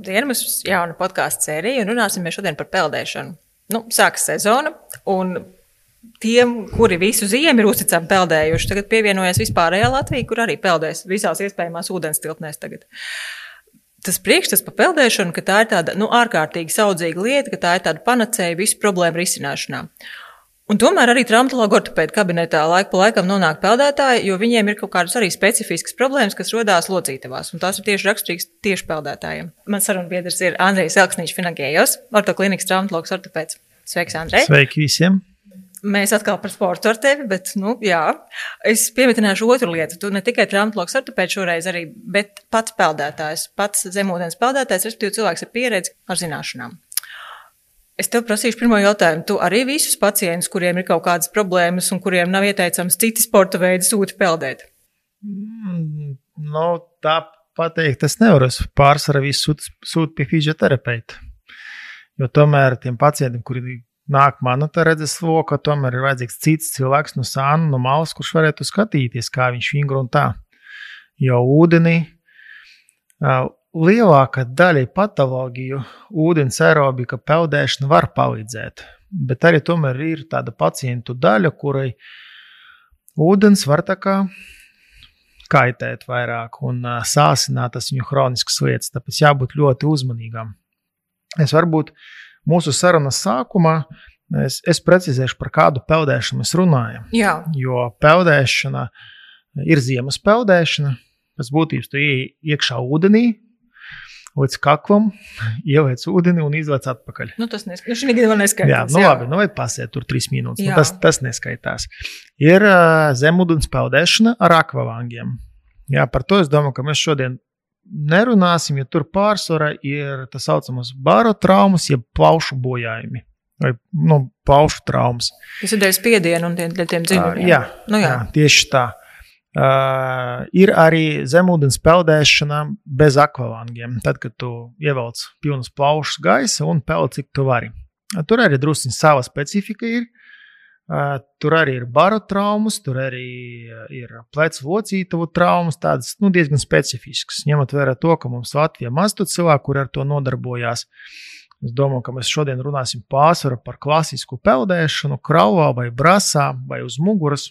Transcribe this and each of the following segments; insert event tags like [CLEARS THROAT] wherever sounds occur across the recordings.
Labdien, mums ir jauna podkāstu sērija, un runāsim šodien par peldēšanu. Nu, sākas sezona, un tiem, kuri visu ziemu ir uzticami peldējuši, tagad pievienojas vispārējā Latvija, kur arī peldēs visās iespējamās ūdens tilpnēs. Tagad. Tas priekšstats par peldēšanu, ka tā ir tāda nu, ārkārtīgi saudzīga lieta, ka tā ir tāda panacēja visu problēmu risināšanā. Un tomēr arī traumatologu ortopēdu kabinetā laika pa laikam nonāk peldētāji, jo viņiem ir kaut kādas arī specifiskas problēmas, kas rodās locītavās, un tās ir tieši raksturīgas tieši peldētājiem. Mans sarunbiedrs ir Andrejs Elksniņš Finagējos, ortoklinikas traumatologs ortopēds. Sveiks, Andrej! Sveiki visiem! Mēs atkal par sportu ar tevi, bet, nu, jā, es piemetināšu otru lietu. Tu ne tikai traumatologs ortopēds šoreiz arī, bet pats peldētājs, pats zemūdens peldētājs, respektīvi cilvēks ar pieredzi, ar zināšanām. Es tev prasīšu pirmo jautājumu. Tu arī visus pacientus, kuriem ir kaut kādas problēmas un kuriem nav ieteicams citi sporta veidi, sūti peldēt? Mm, no, tā pateikt, es nevaru. Es pārsvarā visu sūtu sūt pie fizioterapeita. Jo tomēr tiem pacientiem, kuri nāk manu redzes loku, tomēr ir vajadzīgs cits cilvēks no sāna, no malas, kurš varētu skatīties, kā viņš vingro un tā. Jo ūdenī lielākā daļa patoloģiju ūdens aerobika peldēšana var palīdzēt, bet arī tomēr ir tāda pacientu daļa, kurai ūdens var tā kā kaitēt vairāk un sāsināt tas viņu chroniskas lietas, tāpēc jābūt ļoti uzmanīgam. Es varbūt mūsu sarunas sākumā es, es precizēšu, par kādu peldēšanu mēs runājam. Jā. Jo peldēšana ir ziemas peldēšana. Pēc būtības tu iekšā ūdenī, līdz kaklam, ieliec ūdeni un izlaiž atpakaļ. Nu, tas nes... nu, gadījumā neskaitās. Jā, nu, jā. labi, nu, vai pasiet tur trīs minūtes. Nu, tas, tas neskaitās. Ir uh, zemūdens peldēšana ar akvavangiem. Jā, par to es domāju, ka mēs šodien nerunāsim, jo tur pārsvarā ir tā saucamās bāru traumas, jeb plaušu bojājumi. Vai nu, plaušu traumas. Tas ir dēļ spiediena un tiem dziļumiem. Uh, jā, nu, jā. jā, tieši tā. Uh, ir arī zemūdens peldēšana bez akvalangiem. Tad, kad tu ievelc pilnas plaušas gaisa un peld, cik tu vari. Uh, tur arī druskuļi sava specifika ir. Uh, tur arī ir baru traumas, tur arī ir plecu locītavu traumas, tādas nu, diezgan specifiskas. Ņemot vērā to, ka mums Latvijā maz tu cilvēku, kur ar to nodarbojās. Es domāju, ka mēs šodien runāsim pārsvarā par klasisku peldēšanu, krauvā vai brasā vai uz muguras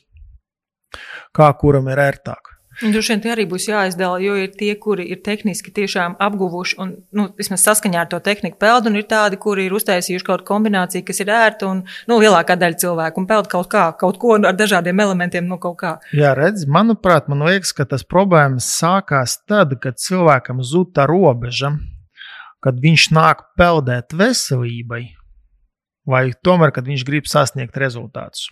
kā kuram ir ērtāk. Droši vien tie arī būs jāizdala, jo ir tie, kuri ir tehniski tiešām apguvuši un nu, vismaz saskaņā ar to tehniku peld, un ir tādi, kuri ir uztaisījuši kaut kādu kombināciju, kas ir ērta un nu, lielākā daļa cilvēku un peld kaut kā, kaut ko ar dažādiem elementiem, nu kaut kā. Jā, redz, manuprāt, man liekas, ka tas problēmas sākās tad, kad cilvēkam zūd tā robeža, kad viņš nāk peldēt veselībai, vai tomēr, kad viņš grib sasniegt rezultātus.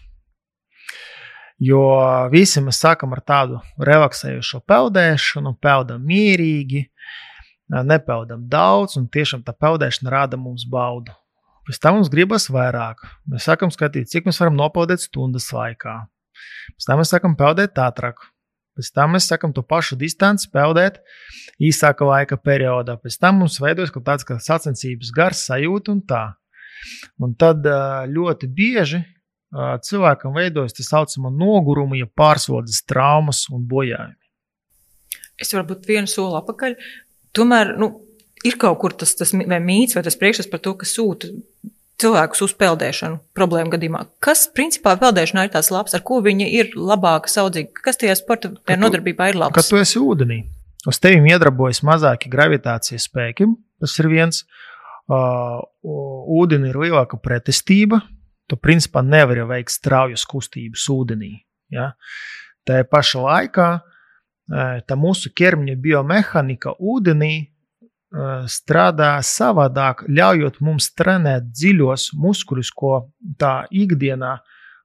Jo visi mēs sākam ar tādu relaksējošu peldēšanu, peldam mierīgi, nepeldam daudz, un tiešām tā peldēšana rada mums baudu. Pēc tam mums gribas vairāk. Mēs sākam skatīt, cik mēs varam nopeldēt stundas laikā. Pēc tam mēs sākam peldēt ātrāk. Pēc tam mēs sākam to pašu distanci peldēt īsāka laika periodā. Pēc tam mums veidojas kaut tāds kā sacensības gars, sajūta un tā. Un tad ļoti bieži cilvēkam veidojas tā saucamā noguruma, ja pārslodzes traumas un bojājumi. Es varu būt vienu soli atpakaļ. Tomēr nu, ir kaut kur tas, tas vai mīts vai tas priekšstats par to, ka sūta cilvēkus uz peldēšanu problēmu gadījumā. Kas principā peldēšanā ir tās labs, ar ko viņa ir labāka, saudzīga? Kas tajā sporta tajā nodarbībā ir labs? Kad tu esi ūdenī, uz tevi iedarbojas mazāki gravitācijas spēki, tas ir viens. Uh, ūdeni ir lielāka pretestība, tu principā nevari veikt straujas kustības ūdenī. Ja? Tā pašā laikā tā mūsu ķermeņa biomehanika ūdenī strādā savādāk, ļaujot mums trenēt dziļos muskuļus, ko tā ikdienā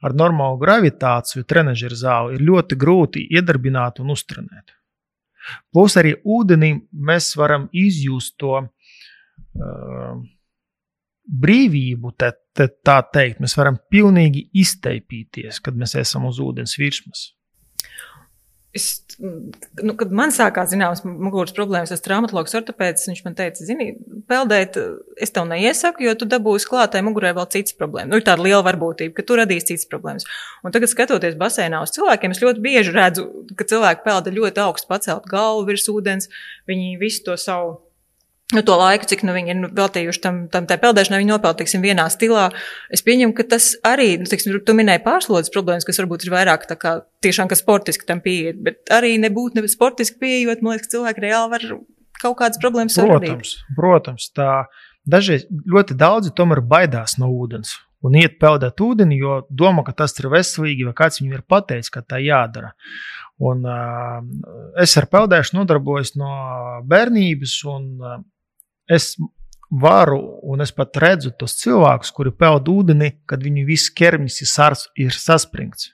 ar normālu gravitāciju trenižera zāli ir ļoti grūti iedarbināt un uztrenēt. Plus arī ūdenī mēs varam izjust to uh, brīvību, te, te, tā teikt, mēs varam pilnīgi izteipīties, kad mēs esam uz ūdens virsmas. Es, nu, kad man sākās zināmas muguras problēmas, tas traumatologs ortopēds, viņš man teica, zini, peldēt, es tev neiesaku, jo tu dabūsi klātai mugurē vēl citas problēmas. Nu, ir tāda liela varbūtība, ka tu radīsi citas problēmas. Un tagad, skatoties basēnā uz cilvēkiem, es ļoti bieži redzu, ka cilvēki pelda ļoti augstu pacelt galvu virs ūdens, viņi visu to savu Nu, to laiku, cik nu, viņi ir nu, veltījuši tam, tam tā peldēšanai, viņi nopeld, teiksim, vienā stilā. Es pieņemu, ka tas arī, nu, teiksim, tu minēji pārslodzes problēmas, kas varbūt ir vairāk tā kā tiešām, ka sportiski tam pieiet, bet arī nebūt ne sportiski pieejot, man liekas, cilvēki reāli var kaut kādas problēmas protams, radīt. Protams, tā dažreiz ļoti daudzi tomēr baidās no ūdens un iet peldēt ūdeni, jo domā, ka tas ir veselīgi, vai kāds viņam ir pateicis, ka tā jādara. Un, uh, es ar peldēšanu nodarbojos no bērnības, un uh, es varu, un es pat redzu tos cilvēkus, kuri peld ūdeni, kad viņu viss ķermenis ir, saspringts.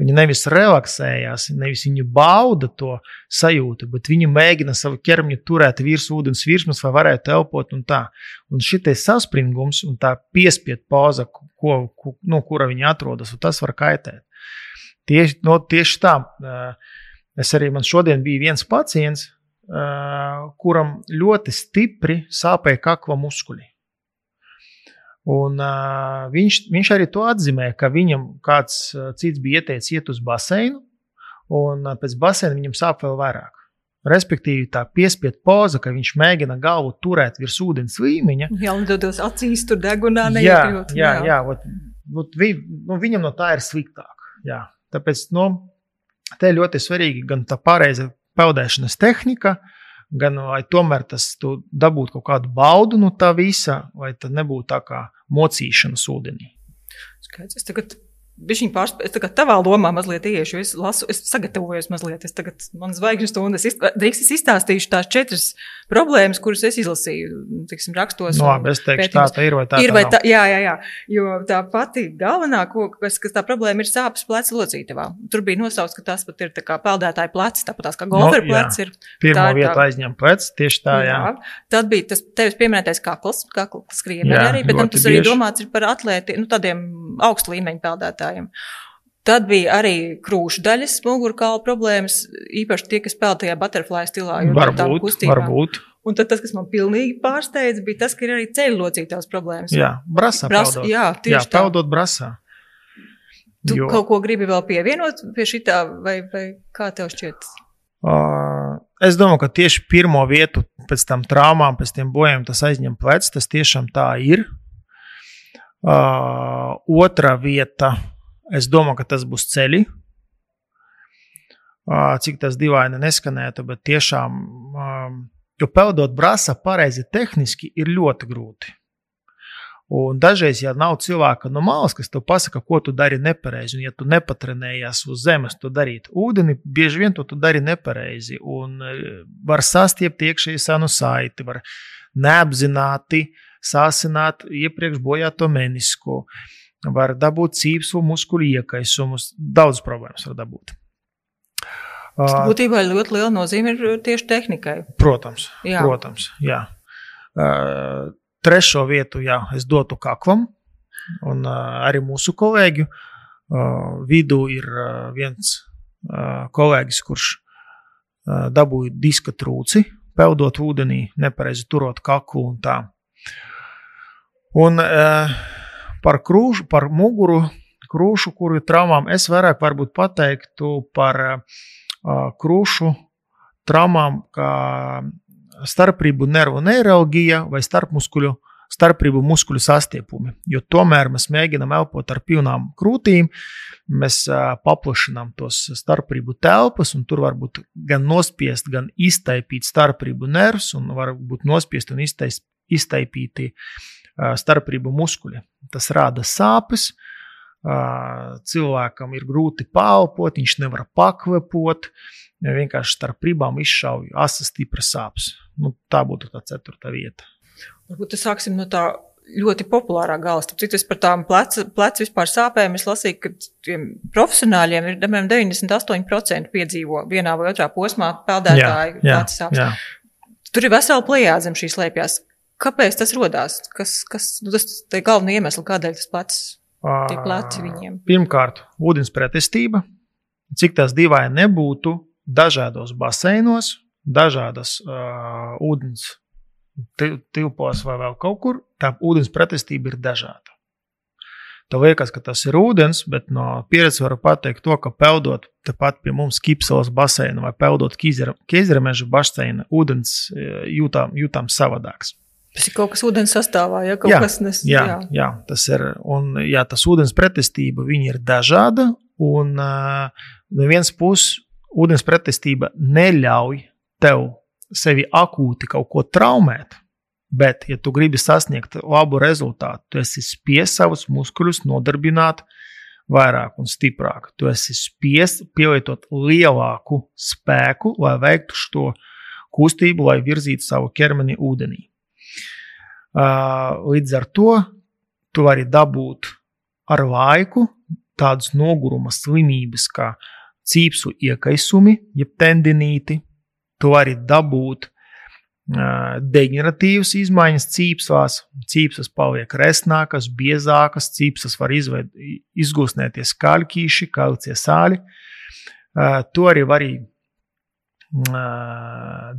Viņi nevis relaksējās, nevis viņi bauda to sajūtu, bet viņi mēģina savu ķermeni turēt virs ūdens virsmas, lai varētu elpot. Un, tā. un šitais saspringums un tā piespiedu pauza, ko, ko, no kura viņi atrodas, tas var kaitēt. Tieši, no, tieši tā. Es arī man šodien bija viens pacients, kuram ļoti stipri sāpēja kakla muskuļi. Un, uh, viņš, viņš arī to atzīmē, ka viņam kāds cits bija ieteicis iet uz baseinu, un uh, pēc baseina viņam sāp vēl vairāk. Respektīvi, tā piespiedu poza, ka viņš mēģina galvu turēt virs ūdens līmeņa. Jā, un tad acīs tur degunā neiekļūt. Jā, jā, jā. jā ot, ot, vi, nu, viņam no tā ir sliktāk. Jā. Tāpēc nu, te ļoti svarīgi gan tā pareiza peldēšanas tehnika, gan lai tomēr tas dabūtu kaut kādu baudu no tā visa, lai tas nebūtu tā kā mocīšanas ūdenī. Skaidrs. Tagad Viņa pārspēja, es tagad tavā lomā mazliet iešu, es lasu, es sagatavojos mazliet, es tagad, man zvaigžņu stundu, es, drīkst, es izstāstīšu tās četras problēmas, kuras es izlasīju, tiksim, rakstos. No, labi, es teikšu, pētījumus. tā, tā ir vai tā. Ir vai tā, jā, jā, jā, jo tā pati galvenā, ko, kas, kas tā problēma ir sāpes pleca locītavā. Tur bija nosaukts, ka tas pat ir tā kā peldētāja plecs, tāpat tās kā golfera no, plecs ir. Pirmā tā vieta tā. aizņem plecs, tieši tā, jā. jā. Tad bija tas tevis pieminētais kakls, kakls skrienē arī, bet tam tas arī domāts ir par atlēti, nu, tādiem augstu līmeņu peldētājiem. Tad bija arī krūšu daļas, mugurkaula problēmas, īpaši tie, kas spēlēja tajā butterfly stilā. Varbūt, varbūt. Un tad tas, kas man pilnīgi pārsteidza, bija tas, ka ir arī ceļu locītās problēmas. Jā, peldot. jā, tieši jā, tā. Peldot brasā. Tu jo... kaut ko gribi vēl pievienot pie šitā, vai, vai kā tev šķiet? Uh, es domāju, ka tieši pirmo vietu pēc tam traumām, pēc tiem bojām tas aizņem plecs. Tas tiešām tā ir. Uh, otra vieta, es domāju, ka tas būs ceļi. Uh, cik tas dīvaini neskanētu, bet tiešām, jo peldot brāzā pareizi tehniski ir ļoti grūti. Un dažreiz, ja nav cilvēka no malas, kas tev pasaka, ko tu dari nepareizi, un ja tu nepatrenējies uz zemes to darīt ūdeni, bieži vien to tu dari nepareizi. Un var sastiept iekšēji sanu saiti, var neapzināti uh, sāsināt iepriekš bojāto menisku, var dabūt cīpslu muskuļu iekaisumus, daudz problēmas var dabūt. Būtībā ļoti liela nozīme ir tieši tehnikai. Protams, jā. protams jā. Uh, trešo vietu jā, es dotu kaklam, un uh, arī mūsu kolēģu uh, vidū ir viens kolēģis, kurš dabūja diska trūci, peldot ūdenī, nepareizi turot kaklu un tā. Un uh, par krūšu, par muguru krūšu, kuru traumām es vairāk pateiktu par uh, krūšu traumām, kā starprību nervu neiralgija vai starpmuskuļu starprību muskuļu sastiepumi. Jo tomēr mēs mēģinām elpot ar pilnām krūtīm, mēs uh, paplašinām tos starprību telpas, un tur var būt gan nospiest, gan iztaipīt starprību nervus, un var būt nospiest un iztaipīti starprību muskuļi. Tas rada sāpes, cilvēkam ir grūti palpot, viņš nevar pakvepot, vienkārši starp ribām izšauj asas stipras sāpes. Nu, tā būtu tā ceturta vieta. Varbūt sāksim no tā ļoti populārā gala. Cik tas par tām plecu plec vispār sāpēm es lasīju, ka tiem profesionāļiem ir, piemēram, 98% piedzīvo vienā vai otrā posmā peldētāju plecu sāpes. Tur ir vesela plējāde zem šīs slēpjas. Kāpēc tas radās? Kas, kas nu, tas ir galvenais iemesls, kādēļ tas plecs, tie pleci viņiem? Pirmkārt, ūdens pretestība. Cik tas dīvaini nebūtu, dažādos baseinos, dažādas uh, ūdens tilpos vai vēl kaut kur, tā ūdens pretestība ir dažāda. Tev liekas, ka tas ir ūdens, bet no pieredzes varu pateikt to, ka peldot tepat pie mums Kipselas baseina vai peldot Kīzerameža baseina, ūdens jūtām, jūtām savādāks. Tas ir kaut kas ūdens sastāvā, ja kaut Jā, kas nes. Jā, jā. jā, tas ir. Un, jā, tas ūdens pretestība ir dažāda. Un uh, no vienas puses, ūdens pretestība neļauj tev sevi akūti kaut ko traumēt. Bet, ja tu gribi sasniegt labu rezultātu, tu esi spiests savus muskuļus nodarbināt vairāk un stiprāk. Tu esi spiests pielietot lielāku spēku, lai veiktu šo kustību, lai virzītu savu ķermeni ūdenī. Līdz ar to tu vari dabūt ar laiku tādas noguruma slimības kā cīpsu iekaisumi, jeb tendinīti. Tu vari dabūt deģeneratīvas izmaiņas cīpsās, cīpsas paliek resnākas, biezākas, cīpsas var izveid, izgūstnēties kaļķīši, kalcie sāļi. To arī var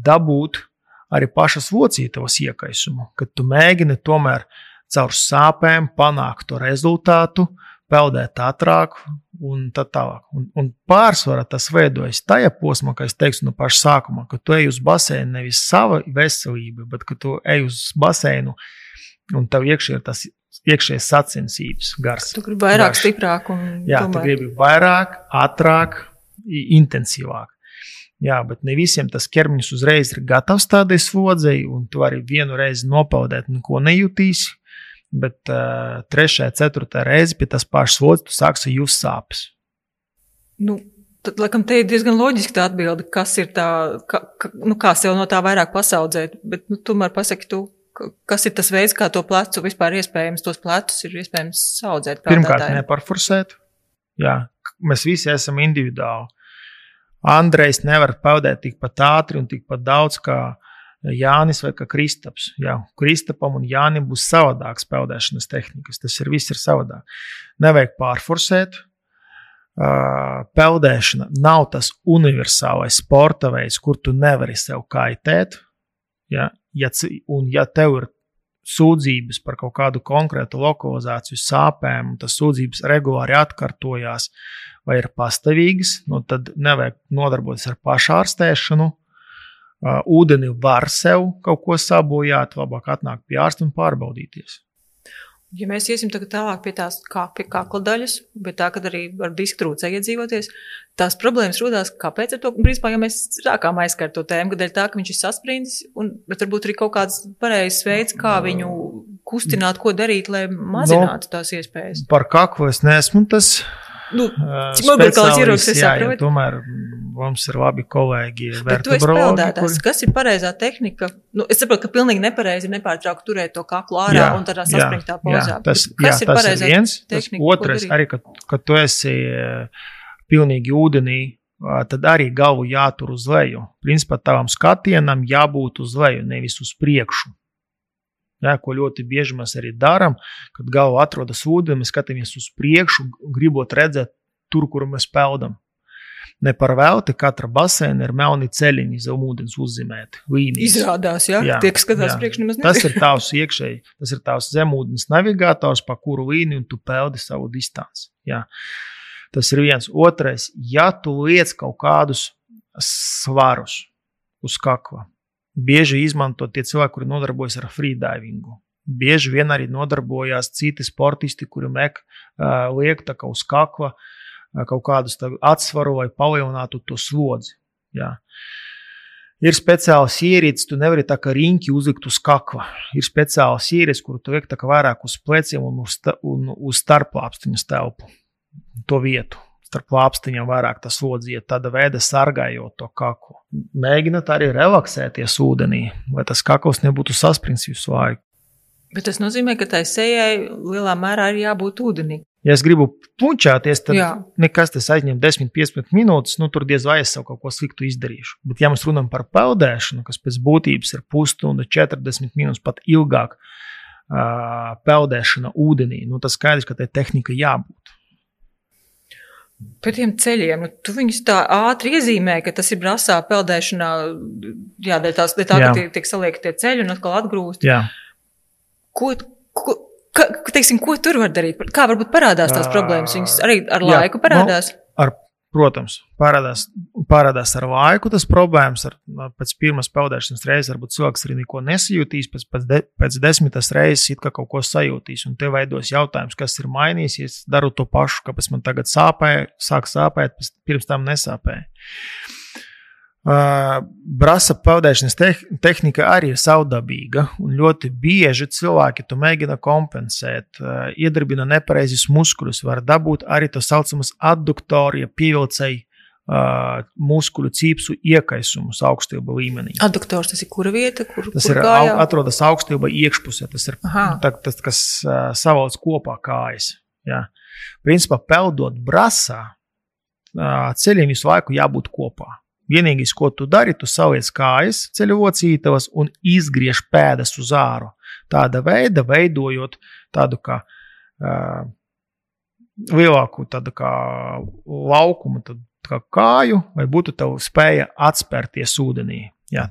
dabūt arī pašas locītavas iekaisumu, kad tu mēģini tomēr caur sāpēm panākt to rezultātu, peldēt ātrāk un tā tālāk. Un, un pārsvarā tas veidojas tajā posmā, kā es teicu no paša sākuma, ka tu ej uz baseinu nevis sava veselība, bet ka tu ej uz baseinu un tev iekšā ir tas iekšējais sacensības gars. Tu gribi vairāk, garš. stiprāk un Jā, tomēr. tu gribi vairāk, ātrāk, intensīvāk. Jā, bet ne visiem tas ķermenis uzreiz ir gatavs tādai slodzei, un tu arī vienu reizi nopaudēt, neko nejūtīsi. Bet uh, trešajā, ceturtajā reizē pie tās pašas slodzes tu sāksi just sāpes. Nu, tad, laikam, te ir diezgan loģiski tā atbilde, kas ir tā, ka, ka, nu, kā sev no tā vairāk pasaudzēt. Bet, nu, tomēr pasaki, tu, kas ir tas veids, kā to plecu vispār iespējams, tos plecus ir iespējams saudzēt. Pirmkārt, neparforsēt. Jā, mēs visi esam individuāli. Andrejs nevar peldēt tikpat ātri un tikpat daudz kā Jānis vai kā Kristaps. Jā, Kristapam un Jānim būs savādākas peldēšanas tehnikas. Tas ir viss ir savādāk. Nevajag pārforsēt. Peldēšana nav tas universālais sporta veids, kur tu nevari sev kaitēt. Ja, ja, un, ja tev ir sūdzības par kaut kādu konkrētu lokalizāciju, sāpēm, un tas sūdzības regulāri atkārtojās, vai ir pastāvīgas, nu, tad nevajag nodarboties ar pašārstēšanu. Uh, ūdeni var sev kaut ko sabojāt, labāk atnākt pie ārsta un pārbaudīties. Ja mēs iesim tālāk pie tās kā, pie kakla daļas, bet tā, kad arī ar disku trūcēju iedzīvoties, tās problēmas rodās. Kāpēc? To, principā, ja mēs sākām aizskart to tēmu, kad tā, ka viņš ir saspringts, un varbūt arī kaut kāds pareizs veids, kā viņu kustināt, ko darīt, lai mazinātu no, tās iespējas. Par kaklu es neesmu tas Nu, cik mobilāls ierocis es saprotu? Tomēr mums ir labi kolēģi. Bet tu esi peldētājs. Kur... Kas ir pareizā tehnika? Nu, es saprotu, ka pilnīgi nepareizi ir nepārtraukt turēt to kaklu ārā jā, un tādā saspringtā pozā. Jā, tas, kas jā, ir pareizā viens, tehnika? Otrais arī, ka, ka tu esi pilnīgi ūdenī, tad arī galvu jātur uz leju. Principā tavam skatienam jābūt uz leju, nevis uz priekšu. Ja, ko ļoti bieži mēs arī darām, kad galva atrodas ūdenī, mēs skatāmies uz priekšu, gribot redzēt tur, kur mēs peldam. Ne par velti katra baseina ir melni ceļiņi zem ūdens uzzīmēti. Līnijas. Izrādās, ja? jā, tie, kas skatās priekšā, nemaz nezina. Tas ir tavs iekšēji, tas ir tavs zemūdens navigators, pa kuru līniju tu peldi savu distanci. Jā. Tas ir viens. Otrais, ja tu liec kaut kādus svarus uz kakla, bieži izmanto tie cilvēki, kuri nodarbojas ar freedivingu. Bieži vien arī nodarbojās citi sportisti, kuri mek, uh, liek uz kakla uh, kaut kādus atsvaru, lai palielinātu to slodzi. Jā. Ir speciāls ierīcis, tu nevari tā kā riņķi uzlikt uz kakla. Ir speciāls ierīcis, kuru tu liek vairāk uz pleciem un uz, un uz starplāpstiņu telpu, to vietu starp lāpstiņiem vairāk tas lodziet, tāda veida sargājot to kaklu. Mēģinot arī relaksēties ūdenī, lai tas kakls nebūtu saspringts visu laiku. Bet tas nozīmē, ka tai sejai lielā mērā ir jābūt ūdenī. Ja es gribu puņķāties, tad Jā. nekas tas aizņem 10-15 minūtes. Nu, tur diez vai es kaut ko sliktu izdarīšu. Bet, ja mēs runājam par peldēšanu, kas pēc būtības ir pusstunda, 40 minūtes, pat ilgāk, uh, peldēšana ūdenī, nu, tas skaidrs, ka tai tehnika jābūt. Par tiem ceļiem, nu, tu viņus tā ātri iezīmē, ka tas ir brasā peldēšanā, jā, dēļ tās, dēļ tā, jā. ka tiek, tiek saliekti tie ceļi un atkal atgrūst. Jā. Ko, ko, Ka, teiksim, ko tur var darīt? Kā varbūt parādās tās problēmas? Viņas arī ar Jā, laiku parādās. Nu, ar, protams, parādās, parādās ar laiku tas problēmas. Ar, pēc pirmās peldēšanas reizes varbūt cilvēks arī neko nesajūtīs, pēc, pēc, de, pēc desmitas reizes it kā kaut ko sajūtīs. Un te veidos jautājums, kas ir mainījies, daru to pašu, kāpēc man tagad sāpēja, sāk sāpēt, pirms tam nesāpēja. Uh, brasa peldēšanas te tehnika arī ir savdabīga, un ļoti bieži cilvēki to mēģina kompensēt. Uh, iedarbina nepareizus muskuļus, var dabūt arī tā saucamas adduktoru, ja pievilcēji uh, muskuļu cīpsu iekaisumus augstilba līmenī. Adduktors tas ir kura vieta, kur tas kur ir kājā? atrodas augstilba iekšpusē. Tas ir Aha. tā, tas, kas savalc kopā kājas. Jā. Principā peldot uh, ceļiem visu laiku jābūt kopā. Vienīgais, ko tu dari, tu saliec kājas ceļu locītavas un izgriež pēdas uz āru. Tāda veida veidojot tādu kā uh, lielāku tādu kā laukumu, tad, kā kāju, vai būtu tev spēja atspērties ūdenī. Jā.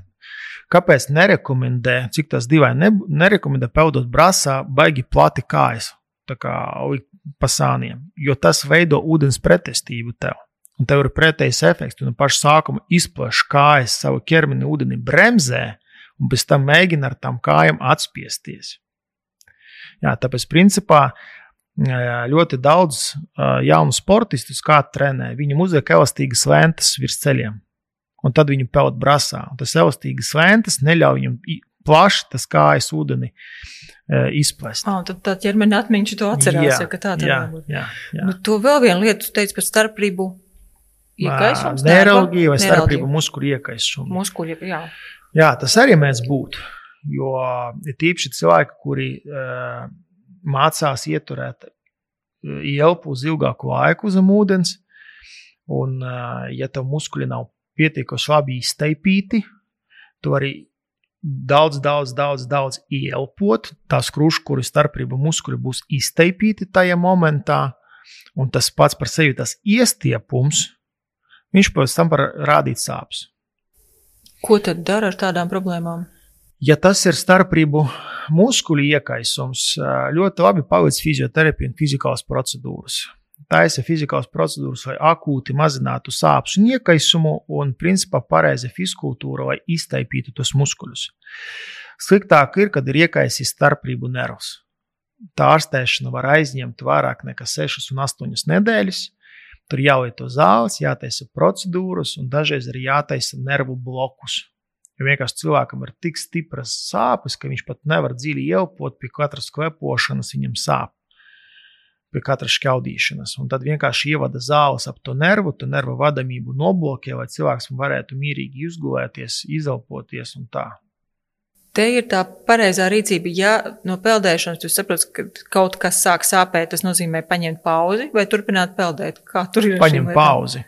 Kāpēc nerekomendē, cik tas dīvaini, ne, nerekomendē peldot brāzā, baigi plati kājas, tā kā likt pa sāniem, jo tas veido ūdens pretestību tev. Un tev ir pretējs efekts. Tu no paša sākuma izplēš kājas savu ķermeni ūdeni bremzē, un pēc tam mēģina ar tām kājām atspiesties. Jā, tāpēc, principā, ļoti daudz jaunu sportistu, kā trenē, viņu uzliek elastīgas lentes virs ceļiem, un tad viņi peld brāzā. Tas elastīgas lentes neļauj viņam plaši tas kājas ūdeni izplest. Oh, tad tā ķermeņa atmiņš to atcerās, Jā, ja, ka tā tā jā. Nu, to vēl vienu lietu tu teici par starprību. Iekaisums, Neiralģija vai nerva? starpību muskuļu iekaisums. Muskuļi, jā. Jā, tas arī mēdz būt. Jo ir tīpaši cilvēki, kuri uh, mācās ieturēt elpu uz ilgāku laiku zem ūdens, un, uh, ja tev muskuļi nav pietiekoši labi izteipīti, tu vari daudz, daudz, daudz, daudz ielpot. Tās krustveida starpība muskuļi būs izteipīti tajā momentā, un tas pats par sevi tas iestiepums, viņš pēc tam var rādīt sāpes. Ko tad dara ar tādām problēmām? Ja tas ir starpību muskuļu iekaisums, ļoti labi paveic fizioterapiju un fizikālas procedūras. Taisa fizikālas procedūras, lai akūti mazinātu sāpes un iekaisumu, un principā pareiza fizkultūra, lai iztaipītu tos muskuļus. Sliktāk ir, kad ir iekaisis starpību nervs. Tā ārstēšana var aizņemt vairāk nekā 6 un 8 nedēļas. Tur jālieto zāles, jātaisa procedūras, un dažreiz arī jātaisa nervu blokus. Jo vienkārši cilvēkam ir tik stipras sāpes, ka viņš pat nevar dziļi ielpot, pie katras klepošanas viņam sāp, pie katras šķaudīšanas. Un tad vienkārši ievada zāles ap to nervu, to nervu vadamību noblokē, lai cilvēks varētu mierīgi izgulēties, izelpoties un tā. Te ir tā pareizā rīcība. Ja no peldēšanas jūs saprotat, ka kaut kas sāk sāpēt, tas nozīmē paņemt pauzi vai turpināt peldēt. Kā tur ir? Paņem pauzi.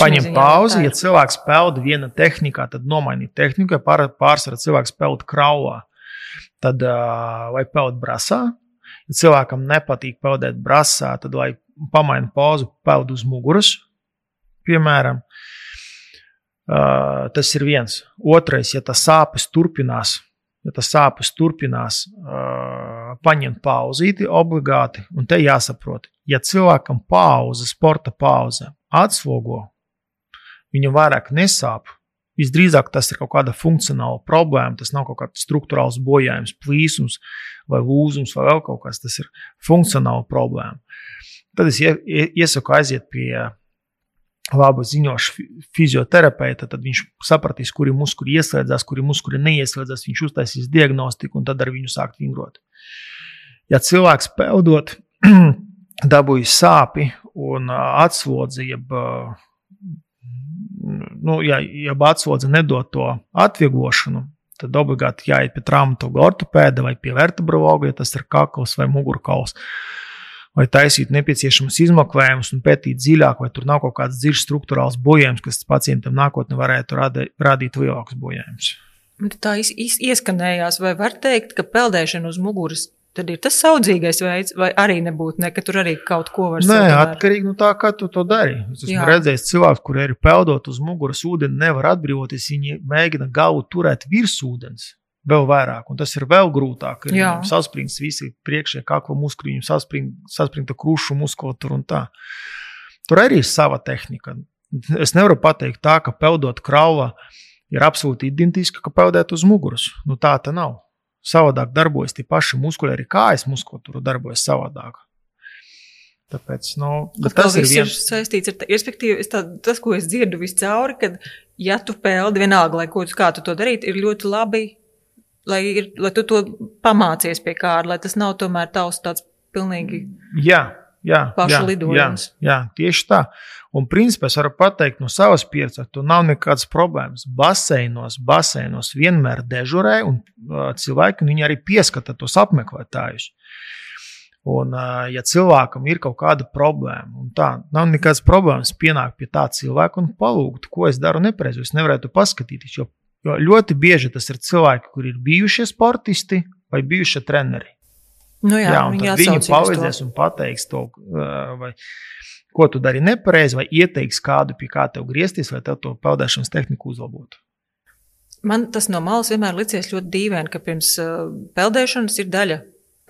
Paņem pauzi. Ja cilvēks peld viena tehnikā, tad nomainīt tehniku. Ja pār, pārsvarā cilvēks peld kraulā, tad uh, vai peld brasā. Ja cilvēkam nepatīk peldēt brasā, tad lai pamaina pauzi, peld uz muguras, piemēram. Uh, tas ir viens. Otrais, ja tas sāpes turpinās, ja tas sāpes turpinās, paņemt pauzīti obligāti, un te jāsaprot, ja cilvēkam pauze, sporta pauze atslogo, viņam vairāk nesāp. Visdrīzāk tas ir kaut kāda funkcionāla problēma, tas nav kaut kāds struktūrāls bojājums, plīsums vai lūzums vai vēl kaut kas. Tas ir funkcionāla problēma. Tad es iesaku aiziet pie labu ziņošu fizioterapeita, tad viņš sapratīs, kuri muskuļi ieslēdzās, kuri muskuļi neieslēdzās. Viņš uztaisīs diagnostiku un tad ar viņu sākt vingrot. Ja cilvēks peldot, [CLEARS THROAT] dabūja sāpi un atslodzi, jeb, nu, ja, ja atslodzi nedod to atvieglošanu, tad obligāti jāiet pie traumatologa ortopēda vai pie vertebrologa, ja tas ir kakls vai mugurkauls vai taisīt nepieciešamas izmeklējumus un pētīt dziļāk, vai tur nav kaut kāds dziļs struktūrāls bojājums, kas pacientam nākotnē varētu rada, radīt lielākus bojājumus. Tā iz, iz, ieskanējās, vai var teikt, ka peldēšana uz muguras tad ir tas saudzīgais veids, vai arī nebūtu, ne, ka tur arī kaut ko var Nē, atkarīgi no tā, kā tu to dari. Es esmu Jā. redzējis cilvēkus, kuriem ir peldot uz muguras ūdeni, nevar atbrīvoties. Viņi mēģina galvu turēt virs ūdens. Vēl vairāk, un tas ir vēl grūtāk. Ir Jā. saspringts visi priekšējie kakla muskuļi, saspring, saspringta krušu muskulatūra un tā. Tur arī ir sava tehnika. Es nevaru pateikt tā, ka peldot kraula ir absolūti identiska, ka peldēt uz muguras. Nu, tā tā nav. Savādāk darbojas tie paši muskuļi, arī kājas muskulatūra darbojas savādāk. Tāpēc, nu, Tas tas ir viens. saistīts ar to, respektīvi, es tā, tas, ko es dzirdu viscauri, kad, ja tu peldi vienalga, lai ko tu, kā tu to darītu, ir ļoti labi, lai, ir, lai tu to pamācies pie kāda, lai tas nav tomēr tavs tāds pilnīgi. Jā, jā, jā, lidojums. Jā, jā, tieši tā. Un principā es varu pateikt no savas pieredzes, ka tur nav nekādas problēmas. Baseinos, baseinos vienmēr dežurē, un uh, cilvēki un viņi arī pieskata tos apmeklētājus. Un, uh, ja cilvēkam ir kaut kāda problēma, un tā nav nekādas problēmas pienākt pie tā cilvēka un palūgt, ko es daru nepareizi, es nevarētu paskatīties. Jo, jo ļoti bieži tas ir cilvēki, kuri ir bijušie sportisti vai bijušie treneri. Nu jā, Jā, viņi viņi palīdzēs un pateiks to, vai, ko tu dari nepareizi, vai ieteiks kādu, pie kā tev griezties, lai tev to peldēšanas tehniku uzlabotu. Man tas no malas vienmēr licies ļoti dīvaini, ka pirms peldēšanas ir daļa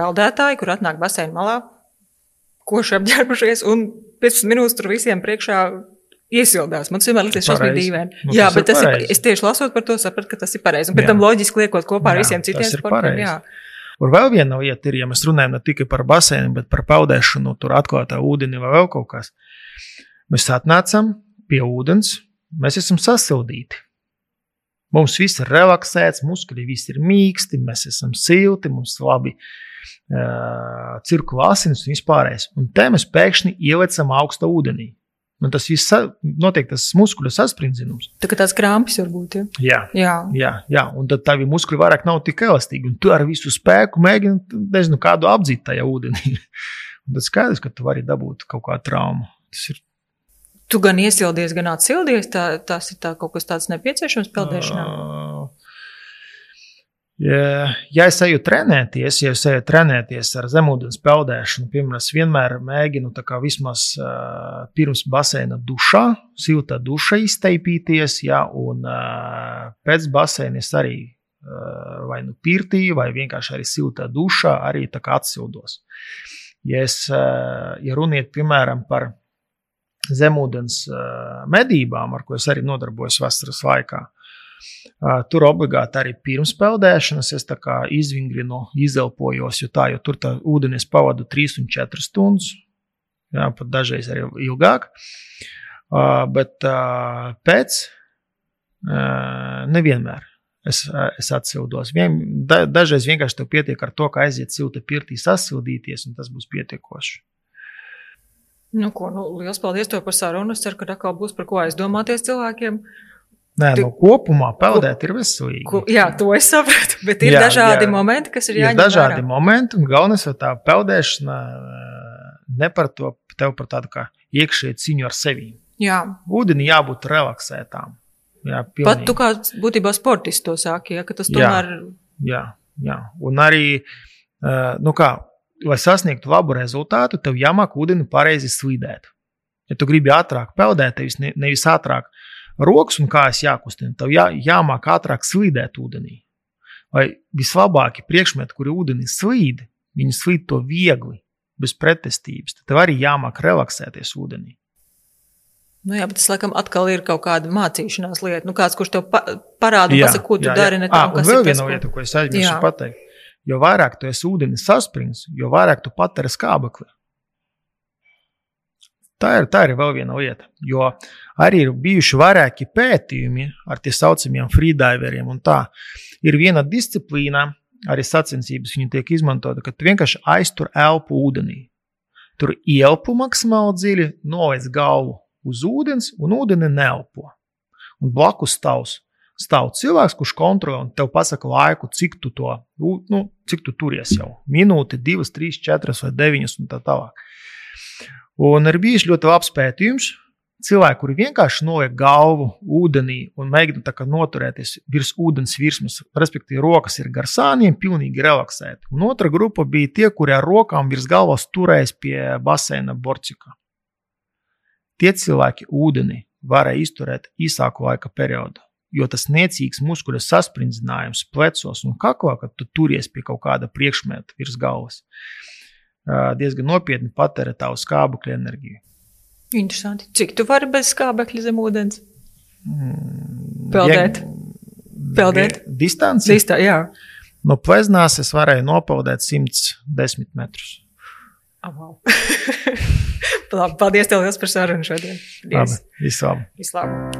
peldētāji, kur atnāk baseina malā, koši apģērbušies, un 15 minūtes tur visiem priekšā iesildās. Man tas vienmēr liekas šausmīgi Pareizi. dīvaini. Nu, jā, tas ir bet tas ir, pareizi. es tieši lasot par to, sapratu, ka tas ir pareizi. Un pēc Jā. tam loģiski liekot kopā ar Jā, visiem citiem tas ir sportiem. Un vēl viena lieta ir, ja mēs runājam ne tikai par baseinu, bet par peldēšanu, tur atklātā ūdeni vai vēl kaut kas. Mēs atnācam pie ūdens, mēs esam sasildīti. Mums viss ir relaksēts, muskuļi visi ir mīksti, mēs esam silti, mums ir labi uh, cirkulā asins un vispārējais. Un te mēs pēkšņi ielicam augsta ūdenī. Un tas viss notiek tas muskuļu saspringzinums. Tā kā tās krāpjas var būt. Ja? Jā, Jā. Jā, jā, un tad tavi muskuļi vairāk nav tik elastīgi. Un tu ar visu spēku mēģini nezinu, kādu apdzīt tajā ūdenī. [LAUGHS] Tad skaidrs, ka tu vari dabūt kaut kādu traumu. Tas ir Tu gan iesildies, gan atsildies. Tā, tas ir tā, kaut kas tāds nepieciešams peldēšanā. Uh, Ja, es eju trenēties, ja es eju trenēties ar zemūdens peldēšanu, piemēram, es vienmēr mēģinu vismaz uh, pirms baseina dušā, silta duša izteipīties, ja, un uh, pēc baseina es arī uh, vai nu pirtī, vai vienkārši arī silta dušā, arī atsildos. Ja, es, uh, ja runiet, piemēram, par zemūdens uh, medībām, ar ko es arī nodarbojos vasaras laikā, Uh, Tur obligāti arī pirms peldēšanas es izvingrinu, izelpojos, jo tā, jo tur tā ūdeni es pavadu 3 un 4 stundas, jā, pat dažreiz arī ilgāk. Uh, bet uh, pēc uh, nevienmēr es, uh, es atsildos. Vien, da, dažreiz vienkārši pietiek ar to, ka aiziet silta pirtī, sasildīties, un tas būs pietiekoši. Nu, ko, nu, liels paldies par sarunu. Es ceru, ka atkal būs par ko aizdomāties cilvēkiem. Nē, nu, kopumā peldēt ir veselīgi. Ko, jā, to es sapratu. Bet ir jā, Jā, dažādi jā. momenti, kas ir ir jāņem dažādi vērā. momenti, un galvenais ir tā peldēšana eh, ne par to, tev par tādu kā iekšēju cīņu ar sevi. Jā, Ūdeni jābūt relaksētām. Jā, pat pilnīgi. tu kā būtībā sportists to sāki, ja, ka tas Jā. tomēr Jā, jā. Un arī, eh, nu kā, lai sasniegtu labu rezultātu, tev jāmāk ūdeni pareizi slīdēt. Ja tu gribi ātrāk peldēt, tev ne, nevis ātrāk rokas un kājas jākustina, tev jā, jāmāk ātrāk slīdēt ūdenī. Vai vislabākie priekšmeti, kuri ūdenī slīd, viņi slīd to viegli, bez pretestības. Tad tev arī jāmāk relaksēties ūdenī. Nu jā, bet tas laikam atkal ir kaut kāda mācīšanās lieta. Nu, kāds, kurš tev pa parāda, pasaka, ko tu dari, ne à, tam, un kas ir tas, viena ko- lieta, ko es aizmirsu Jā. pateikt. Jo vairāk tu esi ūdeni saspringts, jo vairāk tu pateri skābekli. Tā ir, tā ir vēl viena lieta. Jo arī ir bijuši vairāki pētījumi ar tā saucamiem freediveriem. ir viena disciplīna, arī sacensības viņa tiek izmantota, ka tu vienkārši aiztur elpu ūdenī. Tur ielpu maksimāli dziļi, noliec galvu uz ūdens, un ūdeni neelpo. Un blakus stāvs stāv cilvēks, kurš kontrolē un tev pasaka laiku, cik tu to nu, cik tu turies jau. Minūte, divas, trīs, četras vai deviņas un tā tālāk. Un ir bijis ļoti labs pētījums. Cilvēki, kuri vienkārši noliek galvu ūdenī un mēģina noturēties virs ūdens virsmas, respektīvi, rokas ir gar sāniem, pilnīgi relaksēti. Un otra grupa bija tie, kuri ar rokām virs galvas turējas pie baseina borcika. Tie cilvēki ūdeni varēja izturēt īsāku laika periodu. Jo tas niecīgs muskuļu saspringzinājums plecos un kaklā, kad tu turies pie kaut kāda priekšmeta virs galvas, diezgan nopietni patērē tavu skābekļa enerģiju. Interesanti. Cik tu vari bez skābekļa zem ūdens? Mm, Peldēt. Peldēt. Distanci. Zistā, jā. No pleznās es varēju nopeldēt 110 metrus. Oh, [LAUGHS] wow. Labi, paldies tev liels par sarunu šodien. Labi, visu labi. Vislabāk.